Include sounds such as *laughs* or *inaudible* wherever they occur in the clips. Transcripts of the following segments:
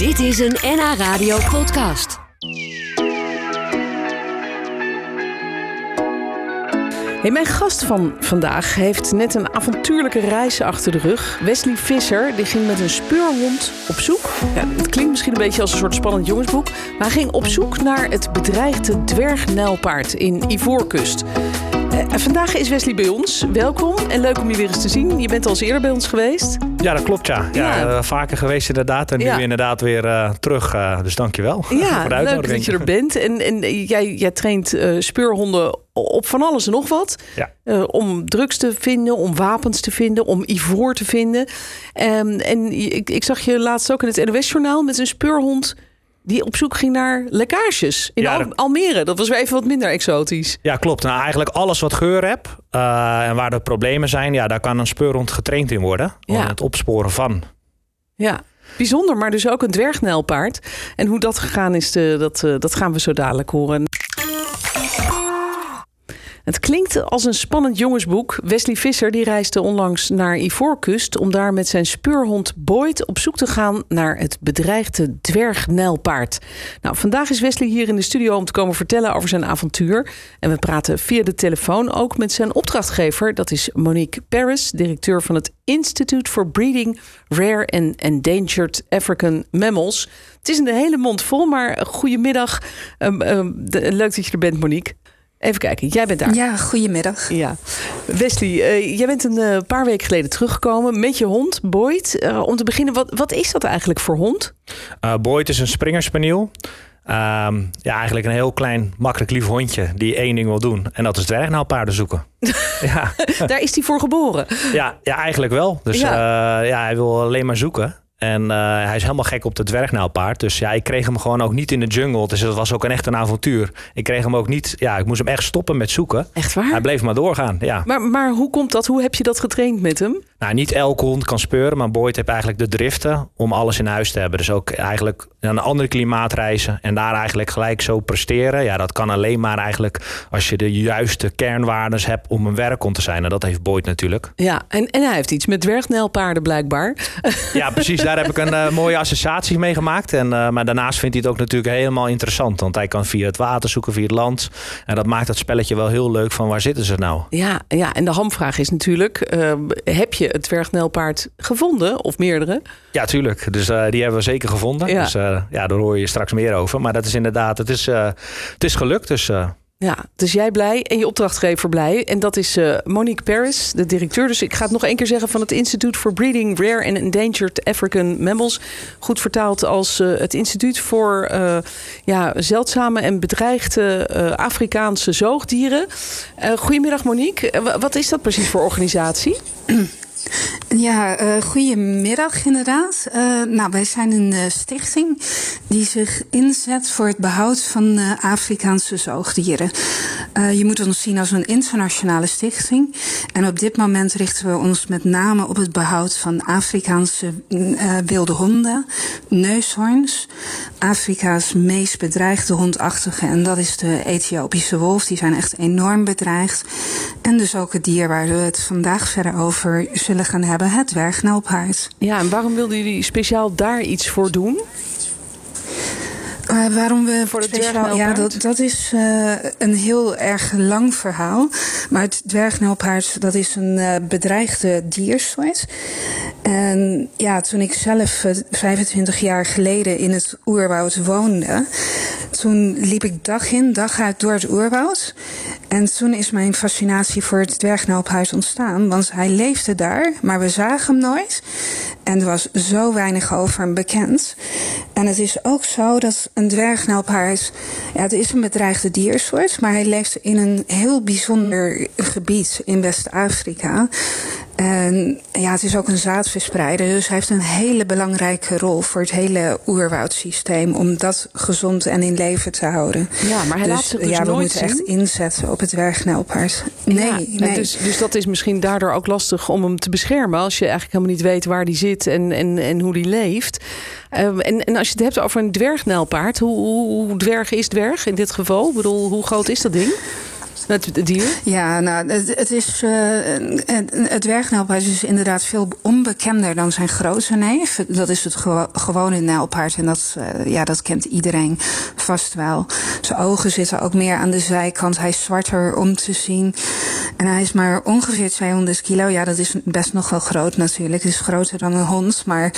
Dit is een NH Radio podcast. Mijn gast van vandaag heeft net een avontuurlijke reis achter de rug. Wesley Visser die ging met een speurhond op zoek. Ja, het klinkt misschien een beetje als een soort spannend jongensboek. Maar ging op zoek naar het bedreigde dwergnijlpaard in Ivoorkust. Uh, vandaag is Wesley bij ons. Welkom en leuk om je weer eens te zien. Je bent al eens eerder bij ons geweest. Ja, dat klopt ja. ja, Ja. eh, vaker geweest inderdaad. En nu Ja. inderdaad weer eh, terug. eh, dus dankjewel Ja, *laughs* voor leuk dat je er bent. En, en jij, jij traint speurhonden op van alles en nog wat. Ja. Om drugs te vinden, om wapens te vinden, om ivoor te vinden. Ehm, en ik, ik zag je laatst ook in het NOS-journaal met een speurhond... die op zoek ging naar lekkages in Ja, Al- dat- Almere. Dat was weer even wat minder exotisch. Ja, klopt. Nou, eigenlijk alles wat geur hebt eh, en waar er problemen zijn, ja, daar kan een speurhond getraind in worden. Om Ja. het opsporen van. Ja, bijzonder, maar dus ook een dwergnijlpaard. En hoe dat gegaan is, eh, dat, eh, dat gaan we zo dadelijk horen. Het klinkt als een spannend jongensboek. Wesley Visser die reisde onlangs naar Ivoorkust... om daar met zijn speurhond Boyd op zoek te gaan... naar het bedreigde dwergnijlpaard. Nou, vandaag is Wesley hier in de studio om te komen vertellen over zijn avontuur. En we praten via de telefoon ook met zijn opdrachtgever. Dat is Monique Paris, directeur van het Institute for Breeding Rare and Endangered African Mammals. Het is een hele mond vol, maar goedemiddag. De- leuk dat je er bent, Monique. Even kijken, jij bent daar. Ja, goedemiddag. Ja. Wesley, eh, jij bent een eh, paar weken geleden teruggekomen met je hond, Boyd. Eh, om te beginnen, wat, wat is dat eigenlijk voor hond? Eh Boyd is een springerspaniel. Ehm, ja, eigenlijk een heel klein, makkelijk lief hondje die één ding wil doen. En dat is dwergnaalpaarden zoeken. *laughs* ja. Daar is hij voor geboren. Ja, ja, eigenlijk wel. Dus ja. ja, hij wil alleen maar zoeken. En eh, hij is helemaal gek op de dwergnaalpaard. Dus ja, ik kreeg hem gewoon ook niet in de jungle. Dus dat was ook een echt een avontuur. Ik kreeg hem ook niet... Ja, ik moest hem echt stoppen met zoeken. Echt waar? Hij bleef maar doorgaan, ja. Maar, maar hoe komt dat? Hoe heb je dat getraind met hem? Nou, niet elke hond kan speuren, maar Boyd heeft eigenlijk de driften om alles in huis te hebben. Dus ook eigenlijk naar een ander klimaat reizen en daar eigenlijk gelijk zo presteren. Ja, dat kan alleen maar eigenlijk als je de juiste kernwaardes hebt om een werkhond te zijn. En dat heeft Boyd natuurlijk. Ja, en, en hij heeft iets met dwergnijlpaarden blijkbaar. Ja, precies. *laughs* Daar heb ik een eh, mooie associatie mee gemaakt. En, eh, maar daarnaast vindt hij het ook natuurlijk helemaal interessant. Want hij kan via het water zoeken, via het land. En dat maakt dat spelletje wel heel leuk van waar zitten ze nou? Ja, ja, en de hamvraag is natuurlijk: eh, heb je het dwergnijlpaard gevonden of meerdere? Ja, tuurlijk. Dus die hebben we zeker gevonden. Ja. Dus ja, daar hoor je straks meer over. Maar dat is inderdaad, het is, het is gelukt. Dus Ja, dus jij blij en je opdrachtgever blij. En dat is eh, Monique Paris, de directeur. Dus ik ga het nog één keer zeggen van het Instituut for Breeding Rare and Endangered African Mammals. Goed vertaald als eh, het instituut voor eh, ja, zeldzame en bedreigde Afrikaanse zoogdieren. Goedemiddag Monique. Wa- wat is dat precies voor organisatie? *clears throat* Ja, eh goedemiddag inderdaad. Eh, nou, wij zijn een eh, stichting die zich inzet voor het behoud van Afrikaanse zoogdieren. Je moet ons zien als een internationale stichting. En op dit moment richten we ons met name op het behoud van Afrikaanse mm, wilde honden, neushoorns, Afrika's meest bedreigde hondachtige. En dat is de Ethiopische wolf. Die zijn echt enorm bedreigd. En dus ook het dier waar we het vandaag verder over zullen gaan hebben, het dwergnauwpaard. Ja, en waarom wilden jullie speciaal daar iets voor doen? Eh, waarom we Voor het speciaal- Ja, dat, dat is eh, een heel erg lang verhaal. Maar het dwergnauwpaard, dat is een eh, bedreigde diersoort. En ja, toen ik zelf eh, 25 jaar geleden in het oerwoud woonde... toen liep ik dag in, dag uit door het oerwoud. En toen is mijn fascinatie voor het dwergnauwpaard ontstaan. Want hij leefde daar, maar we zagen hem nooit. En er was zo weinig over hem bekend. En het is ook zo dat een dwergnauwpaard... Ja, het is een bedreigde diersoort... maar hij leeft in een heel bijzonder gebied in West-Afrika. En ja, het is ook een zaadverspreider. Dus hij heeft een hele belangrijke rol voor het hele oerwoudsysteem... om dat gezond en in leven te houden. Ja, maar hij dus, laat zich dus ja, we nooit moeten echt inzetten op het dwergnauwpaard. Nee, Ja, nee. Dus, dus dat is misschien daardoor ook lastig om hem te beschermen. Als je eigenlijk helemaal niet weet waar die zit en, en, en hoe die leeft. Ehm, en, en als je het hebt over een dwergnijlpaard, hoe, hoe, hoe dwerg is dwerg in dit geval? Ik bedoel, hoe groot is dat ding? Het dier? Ja, nou, het, het is, uh, het dwergnijlpaard is inderdaad veel onbekender dan zijn grote neef. Dat is het gewo gewone nijlpaard en dat, uh, ja, dat kent iedereen vast wel. Zijn ogen zitten ook meer aan de zijkant. Hij is zwarter om te zien. En hij is maar ongeveer 200 kilo. Ja, dat is best nog wel groot natuurlijk. Het is groter dan een hond, maar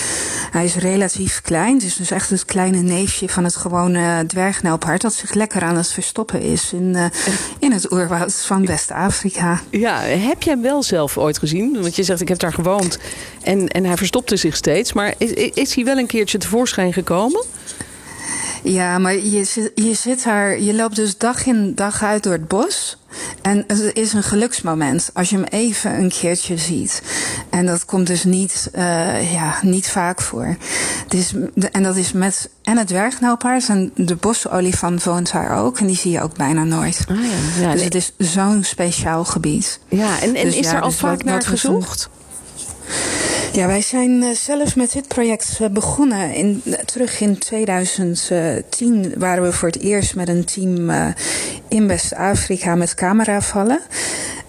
hij is relatief klein. Het is dus echt het kleine neefje van het gewone dwergnijlpaard dat zich lekker aan het verstoppen is in, uh, in het van West-Afrika. Ja, heb jij hem wel zelf ooit gezien? Want je zegt, ik heb daar gewoond en, en hij verstopte zich steeds. Maar is, is hij wel een keertje tevoorschijn gekomen? Ja, maar je, je zit daar, je loopt dus dag in dag uit door het bos. En het is een geluksmoment als je hem even een keertje ziet. En dat komt dus niet, uh, ja, niet vaak voor. En dat is met en het dwergnauwpaard en de bosolifant woont daar ook. En die zie je ook bijna nooit. Ah, ja. Ja, dus het is zo'n speciaal gebied. Ja, en, en dus is er al dus vaak naar gezocht? Ja, wij zijn uh, zelf met dit project uh, begonnen. In, uh, terug in 2010 waren we voor het eerst met een team in West-Afrika met cameravallen.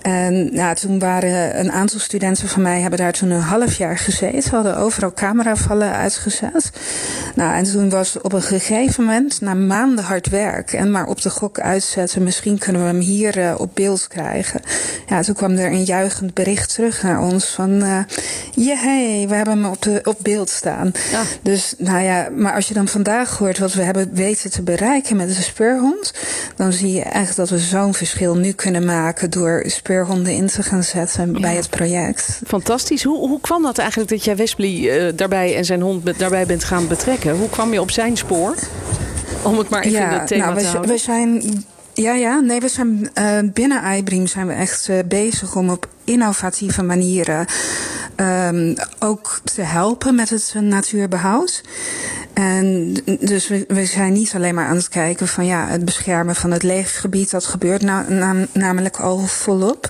En nou, toen waren een aantal studenten van mij hebben daar toen een half jaar gezeten. hadden overal cameravallen uitgezet. Nou, en toen was op een gegeven moment, na maanden hard werk en maar op de gok uitzetten, misschien kunnen we hem hier uh, op beeld krijgen. Ja, toen kwam er een juichend bericht terug naar ons van, uh, hey, we hebben hem op, de, op beeld staan. Ja. Dus, nou ja, maar als je dan vandaag hoort wat we hebben weten te bereiken met de speurhond, dan zie je echt dat we zo'n verschil nu kunnen maken door speurhonden in te gaan zetten bij het project. Fantastisch. Hoe, hoe kwam dat eigenlijk dat jij Wesley uh, daarbij en zijn hond daarbij bent gaan betrekken? Hoe kwam je op zijn spoor? Om het maar even ja, in het thema nou, te houden. We zijn ja, ja, nee, we zijn uh, binnen iBream zijn we echt uh, bezig om op innovatieve manieren um, ook te helpen met het natuurbehoud. En dus we, zijn niet alleen maar aan het kijken van ja, het beschermen van het leefgebied, dat gebeurt na, na, namelijk al volop.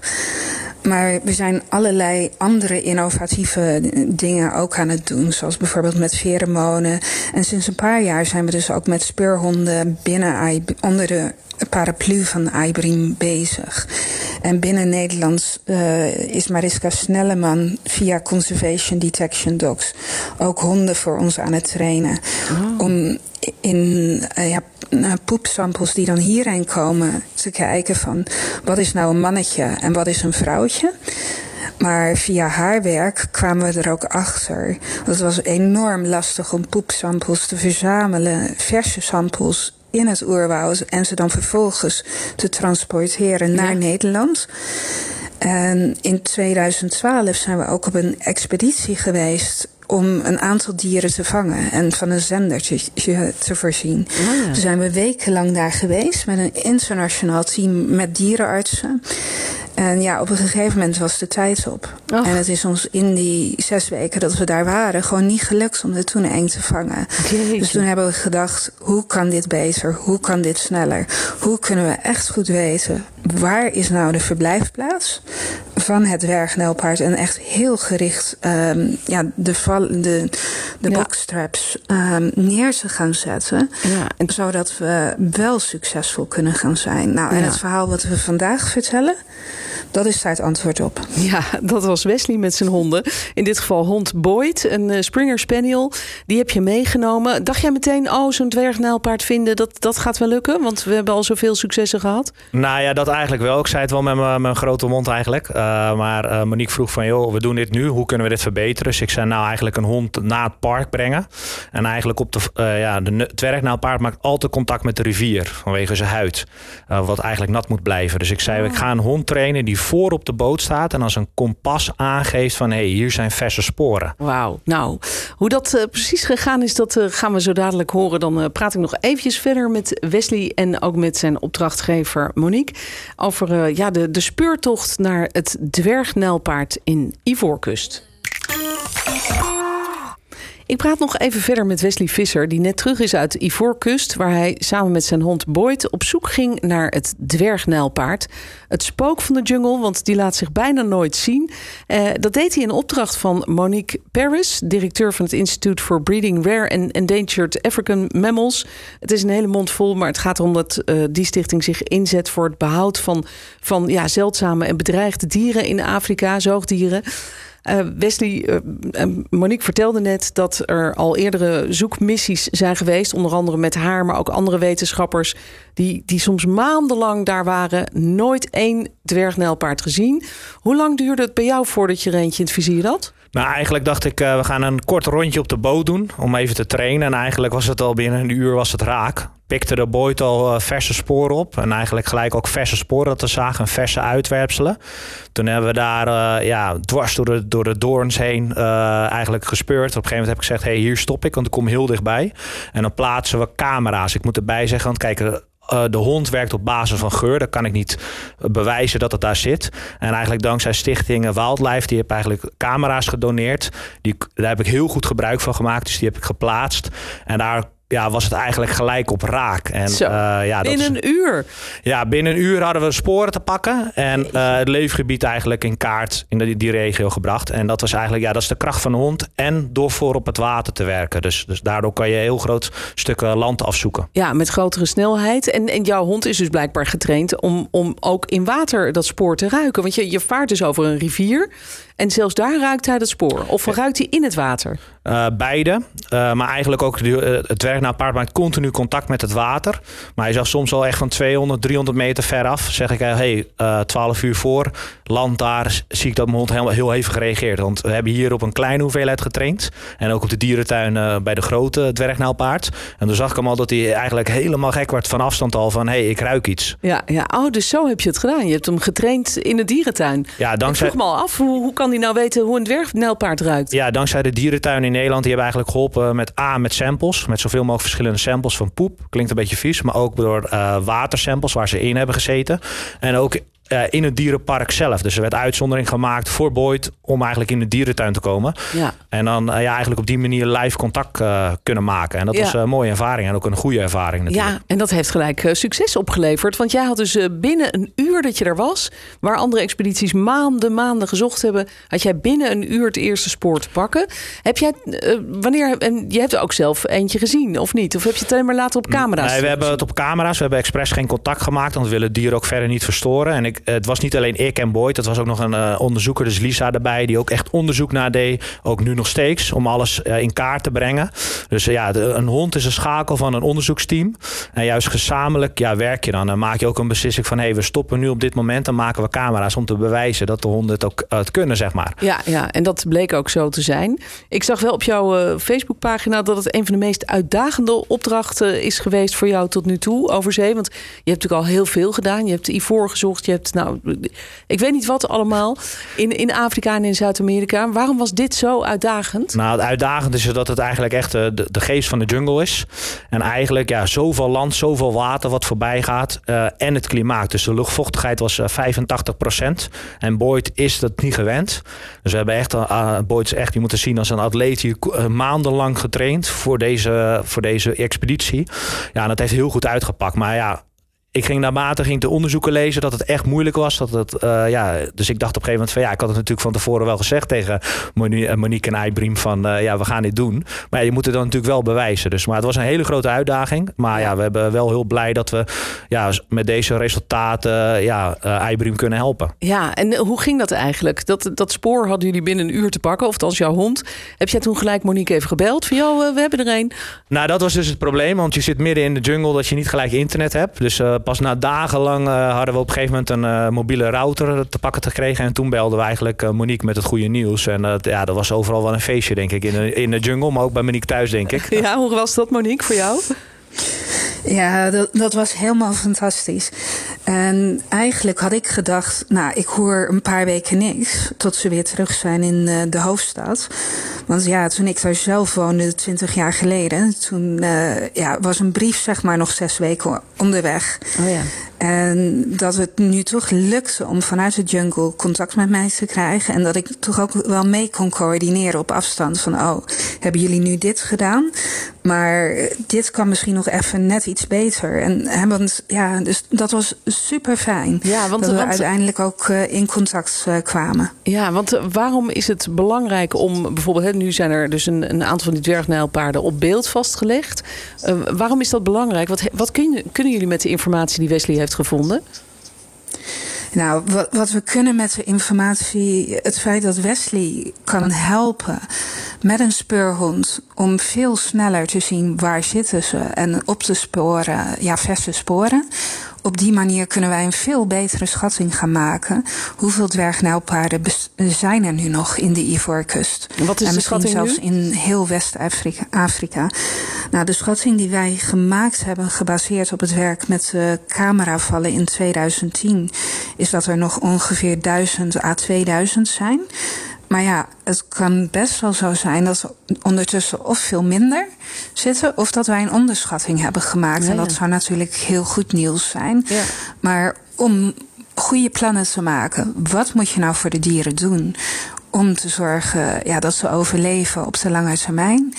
Maar we zijn allerlei andere innovatieve dingen ook aan het doen. Zoals bijvoorbeeld met pheromonen. En sinds een paar jaar zijn we dus ook met speurhonden binnen onder de paraplu van iBream bezig. En binnen Nederland uh, is Mariska Snelleman via Conservation Detection Dogs ook honden voor ons aan het trainen. Oh. Om in uh, ja, poepsamples die dan hierheen komen te kijken van wat is nou een mannetje en wat is een vrouwtje. Maar via haar werk kwamen we er ook achter. Het was enorm lastig om poepsamples te verzamelen, verse samples in het oerwoud en ze dan vervolgens te transporteren naar ja. Nederland. En in 2012 zijn we ook op een expeditie geweest om een aantal dieren te vangen en van een zendertje te voorzien. Oh ja. Toen zijn we wekenlang daar geweest met een internationaal team met dierenartsen. En ja, op een gegeven moment was de tijd op. En het is ons in die zes weken dat we daar waren gewoon niet gelukt om de toeneng te vangen. Jeetje. Dus toen hebben we gedacht, hoe kan dit beter? Hoe kan dit sneller? Hoe kunnen we echt goed weten waar is nou de verblijfplaats van het dwergnelpaard en echt heel gericht um, ja, de, val, de, de ja. boxstraps um, neer te gaan zetten. Ja. En zodat we wel succesvol kunnen gaan zijn. Nou, en het verhaal wat we vandaag vertellen, dat is daar het antwoord op. Ja, dat was Wesley met zijn honden. In dit geval hond Boyd, een uh, Springer Spaniel. Die heb je meegenomen. Dacht jij meteen, oh, zo'n dwergnijlpaard vinden, dat, dat gaat wel lukken? Want we hebben al zoveel successen gehad. Nou ja, dat eigenlijk wel. Ik zei het wel met mijn- mijn grote mond eigenlijk. Uh, maar uh, Monique vroeg van, joh, we doen dit nu. Hoe kunnen we dit verbeteren? Dus ik zei nou eigenlijk een hond naar het park brengen. En eigenlijk op de, uh, ja, de dwergnijlpaard maakt altijd contact met de rivier. Vanwege zijn huid. Uh, wat eigenlijk nat moet blijven. Dus ik zei, ik ga een hond trainen die voor op de boot staat. En als een kompas aangeeft van, hé, hey, hier zijn verse sporen. Wauw. Nou, hoe dat uh, precies gegaan is, dat uh, gaan we zo dadelijk horen. Dan uh, praat ik nog eventjes verder met Wesley en ook met zijn opdrachtgever Monique. Over ja, de, de speurtocht naar het dwergnijlpaard in Ivoorkust. Ik praat nog even verder met Wesley Visser, die net terug is uit Ivoorkust, waar hij samen met zijn hond Boyd op zoek ging naar het dwergnijlpaard. Het spook van de jungle, want die laat zich bijna nooit zien. Uh, dat deed hij in opdracht van Monique Paris, directeur van het Institute for Breeding Rare and Endangered African Mammals. Het is een hele mond vol, maar het gaat erom dat uh, die stichting zich inzet voor het behoud van, van ja, zeldzame en bedreigde dieren in Afrika, zoogdieren. Uh, Wesley, uh, Monique vertelde net dat er al eerdere zoekmissies zijn geweest. Onder andere met haar, maar ook andere wetenschappers. Die, die soms maandenlang daar waren. Nooit één dwergnijlpaard gezien. Hoe lang duurde het bij jou voordat je er eentje in het vizier had? Nou, eigenlijk dacht ik, uh, we gaan een kort rondje op de boot doen om even te trainen. En eigenlijk was het al binnen een uur was het raak. Pikte de boot al uh, verse sporen op. En eigenlijk gelijk ook verse sporen te zagen en verse uitwerpselen. Toen hebben we daar uh, ja, dwars door de, door de doorns heen eigenlijk gespeurd. Op een gegeven moment heb ik gezegd, hey, hier stop ik, want ik kom heel dichtbij. En dan plaatsen we camera's. Ik moet erbij zeggen, want kijk, uh, de hond werkt op basis van geur. Dat kan ik niet bewijzen dat het daar zit. En eigenlijk dankzij Stichting Wildlife, die heb eigenlijk camera's gedoneerd. Die, daar heb ik heel goed gebruik van gemaakt. Dus die heb ik geplaatst. En daar ja, was het eigenlijk gelijk op raak. En, Zo, uh, ja, binnen een uur? Ja, binnen een uur hadden we sporen te pakken. En uh, het leefgebied eigenlijk in kaart in die, die, regio gebracht. En dat was eigenlijk, ja, dat is de kracht van de hond. En door voor op het water te werken. Dus, dus daardoor kan je heel groot stukken land afzoeken. Ja, met grotere snelheid. En, en jouw hond is dus blijkbaar getraind om, om ook in water dat spoor te ruiken. Want je, je vaart dus over een rivier. En zelfs daar ruikt hij dat spoor. Of ruikt hij in het water? Uh, beide. Uh, maar eigenlijk ook uh, het dwergnaalpaard maakt continu contact met het water. Maar hij zag soms al echt van 200, 300 meter ver af. Zeg ik, hey, 12 uur voor, land daar, zie ik dat mijn hond heel, heel hevig gereageerd. Want we hebben hier op een kleine hoeveelheid getraind. En ook op de dierentuin bij de grote dwergnaalpaard. En toen zag ik hem al dat hij eigenlijk helemaal gek werd van afstand al van... hé, hey, ik ruik iets. Ja, ja, oh, dus zo heb je het gedaan. Je hebt hem getraind in de dierentuin. Ja, dankzij... Ik vroeg me al af, hoe, hoe kan hij nou weten hoe een dwergnijlpaard ruikt? Ja, dankzij de dierentuin in Nederland. Die hebben eigenlijk geholpen met A, met samples. Met zoveel mogelijk verschillende samples van poep. Klinkt een beetje vies, maar ook door uh, watersamples waar ze in hebben gezeten. En ook uh, in het dierenpark zelf. Dus er werd uitzondering gemaakt voor Boyd om eigenlijk in de dierentuin te komen. Ja. En dan uh, ja, eigenlijk op die manier live contact uh, kunnen maken. En dat ja. was een mooie ervaring en ook een goede ervaring natuurlijk. Ja, en dat heeft gelijk succes opgeleverd. Want jij had dus binnen een uur dat je er was... waar andere expedities maanden, maanden gezocht hebben... had jij binnen een uur het eerste spoor te pakken. Heb jij, wanneer, en je hebt er ook zelf eentje gezien, of niet? Of heb je het alleen maar later op camera's? Nee, we hebben het op camera's. We hebben expres geen contact gemaakt... want we willen het dier ook verder niet verstoren. En ik, het was niet alleen ik en Boyd, het was ook nog een uh, onderzoeker, dus Lisa erbij, die ook echt onderzoek naar deed. Ook nu nog steeds, om alles uh, in kaart te brengen. Dus ja, een hond is een schakel van een onderzoeksteam. En juist gezamenlijk ja, werk je dan. Dan maak je ook een beslissing van, hé, hey, we stoppen nu op dit moment. Dan maken we camera's om te bewijzen dat de honden het ook het kunnen, zeg maar. Ja, ja, en dat bleek ook zo te zijn. Ik zag wel op jouw Facebookpagina dat het een van de meest uitdagende opdrachten is geweest voor jou tot nu toe over zee. Want je hebt natuurlijk al heel veel gedaan. Je hebt Ivoor gezocht, je hebt nou, ik weet niet wat allemaal in, in Afrika en in Zuid-Amerika. Waarom was dit zo uitdagend? Nou, het uitdagend is dat het eigenlijk echt de, de geest van de jungle is. En eigenlijk ja, zoveel land, zoveel water wat voorbij gaat. Uh, en het klimaat. Dus de luchtvochtigheid was uh, 85% En Boyd is dat niet gewend. Dus we hebben echt, uh, Boyd is echt, je moet het zien als een atleet hier maandenlang getraind voor deze, voor deze expeditie. Ja, en dat heeft heel goed uitgepakt. Maar ja, ik ging naarmate ging de onderzoeken lezen dat het echt moeilijk was. Dat het, uh, ja, dus ik dacht op een gegeven moment van ja, ik had het natuurlijk van tevoren wel gezegd tegen Monique en Eibrim van uh, ja, we gaan dit doen. Maar ja, je moet het dan natuurlijk wel bewijzen. Dus, maar het was een hele grote uitdaging. Maar ja, we hebben wel heel blij dat we ja, met deze resultaten ja, kunnen helpen. Ja, en hoe ging dat eigenlijk? Dat, dat spoor hadden jullie binnen een uur te pakken, of als jouw hond. Heb jij toen gelijk Monique even gebeld van joh, we hebben er een? Nou, dat was dus het probleem, want je zit midden in de jungle dat je niet gelijk internet hebt. Dus pas na dagenlang uh, hadden we op een gegeven moment een uh, mobiele router te pakken gekregen. En toen belden we eigenlijk uh, Monique met het goede nieuws. En ja, dat was overal wel een feestje, denk ik, in in de jungle. Maar ook bij Monique thuis, denk ik. *laughs* Ja, hoe was dat, Monique, voor jou? Ja, dat, dat was helemaal fantastisch. En eigenlijk had ik gedacht, nou, ik hoor een paar weken niks tot ze weer terug zijn in uh, de hoofdstad. Want ja, toen ik daar zelf woonde, twintig jaar geleden, toen uh, ja, was een brief zeg maar nog zes weken onderweg. Oh ja. En dat het nu toch lukte om vanuit de jungle contact met mij te krijgen. En dat ik toch ook wel mee kon coördineren op afstand. Van, oh, hebben jullie nu dit gedaan? Maar dit kan misschien nog even net iets beter. En hebben, ja, dus dat was super fijn. Ja, want, dat we uiteindelijk ook uh, in contact uh, kwamen. Ja, want uh, waarom is het belangrijk om bijvoorbeeld, hè, nu zijn er dus een, een aantal van die dwergnijlpaarden op beeld vastgelegd. waarom is dat belangrijk? Wat, wat kun, kunnen jullie met de informatie die Wesley heeft gevonden? Nou, wat, wat, we kunnen met de informatie, het feit dat Wesley kan helpen met een speurhond om veel sneller te zien waar zitten ze en op te sporen, ja, verse sporen op die manier kunnen wij een veel betere schatting gaan maken. Hoeveel dwergnijlpaarden zijn er nu nog in de Ivoorkust? Wat is en misschien zelfs in heel West-Afrika. Nou, de schatting die wij gemaakt hebben, gebaseerd op het werk met de cameravallen in 2010, is dat er nog ongeveer 1000 à 2000 zijn. Maar ja, het kan best wel zo zijn dat we ondertussen of veel minder zitten, of dat wij een onderschatting hebben gemaakt. En dat zou natuurlijk heel goed nieuws zijn. Ja. Maar om goede plannen te maken, wat moet je nou voor de dieren doen? Om te zorgen ja, dat ze overleven op de lange termijn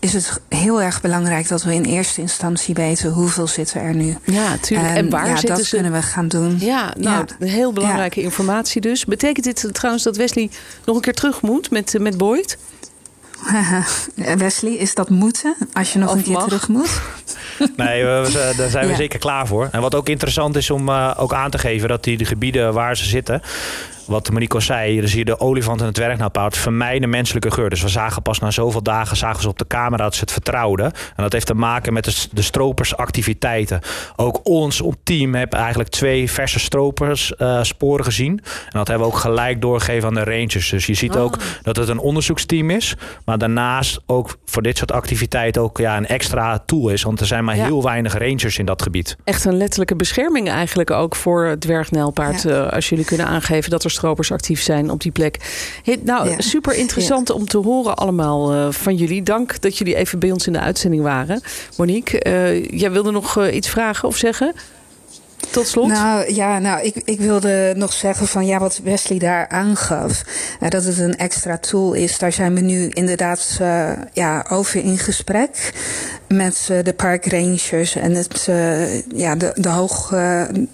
is het heel erg belangrijk dat we in eerste instantie weten hoeveel zitten er nu. Ja, tuurlijk. En, waar ja, zitten dat kunnen we gaan doen. Ja, nou, ja. heel belangrijke informatie dus. Betekent dit trouwens dat Wesley nog een keer terug moet met, met Boyd? *laughs* Wesley, is dat moeten als je nog een keer terug moet? *laughs* Nee, we, daar zijn we zeker klaar voor. En wat ook interessant is om uh, ook aan te geven dat die de gebieden waar ze zitten, wat Monique zei, dan zie je de olifant en het dwergnauwpaard vermijden menselijke geur. Dus we zagen pas na zoveel dagen zagen ze op de camera dat ze het vertrouwden. En dat heeft te maken met de, de stropersactiviteiten. Ook ons team heeft eigenlijk twee verse stropers uh, sporen gezien. En dat hebben we ook gelijk doorgegeven aan de rangers. Dus je ziet ook ah. dat het een onderzoeksteam is. Maar daarnaast ook voor dit soort activiteiten ook ja, een extra tool is. Want er zijn maar heel weinig rangers in dat gebied. Echt een letterlijke bescherming eigenlijk ook voor het dwergnijlpaard. Ja. Uh, als jullie kunnen aangeven dat er actief zijn op die plek. nou, super interessant om te horen allemaal uh, van jullie. Dank dat jullie even bij ons in de uitzending waren. Monique, uh, jij wilde nog uh, iets vragen of zeggen? Tot slot? Nou ja, nou, ik, ik wilde nog zeggen van ja, wat Wesley daar aangaf. Uh, dat het een extra tool is. Daar zijn we nu inderdaad uh, ja, over in gesprek met uh, de parkrangers en het, ja, de, de hoog,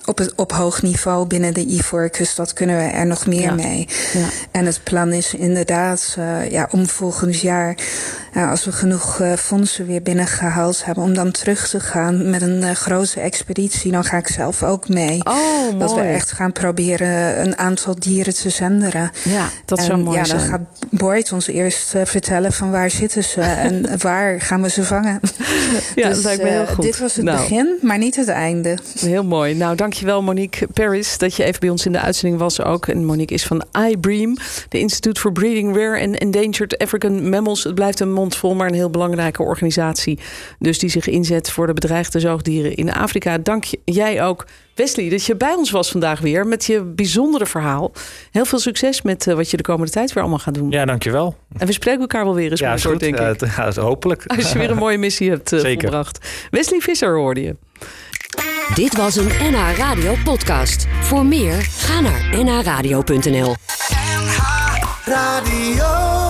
op, het, op hoog niveau binnen de Ivoorkust. Dat kunnen we er nog meer ja. mee. Ja. En het plan is inderdaad ja, om volgend jaar, als we genoeg fondsen weer binnengehaald hebben, om dan terug te gaan met een grote expeditie. Dan ga ik zelf ook mee. Oh, dat we echt gaan proberen een aantal dieren te zenderen. Ja, dat zou mooi ja, zijn. Dan gaat Boyd ons eerst uh, vertellen van waar zitten ze *laughs* en waar gaan we ze vangen. Ja, dus, dat lijkt me heel goed. Dit was het nou. begin, maar niet het einde. Heel mooi. Nou, dankjewel Monique Paris dat je even bij ons in de uitzending was ook. En Monique is van iBream, de Institute for Breeding Rare and Endangered African Mammals. Het blijft een vol, maar een heel belangrijke organisatie. Dus die zich inzet voor de bedreigde zoogdieren in Afrika. Dank jij ook Wesley, dat je bij ons was vandaag weer met je bijzondere verhaal. Heel veel succes met uh, wat je de komende tijd weer allemaal gaat doen. Ja, dankjewel. En we spreken elkaar wel weer eens ja, soort, denk ik. Ja, hopelijk. Als je weer een mooie missie hebt uh, Zeker. volbracht. Wesley Visser hoorde je. Dit was een NH Radio podcast. Voor meer, ga naar nhradio.nl NH Radio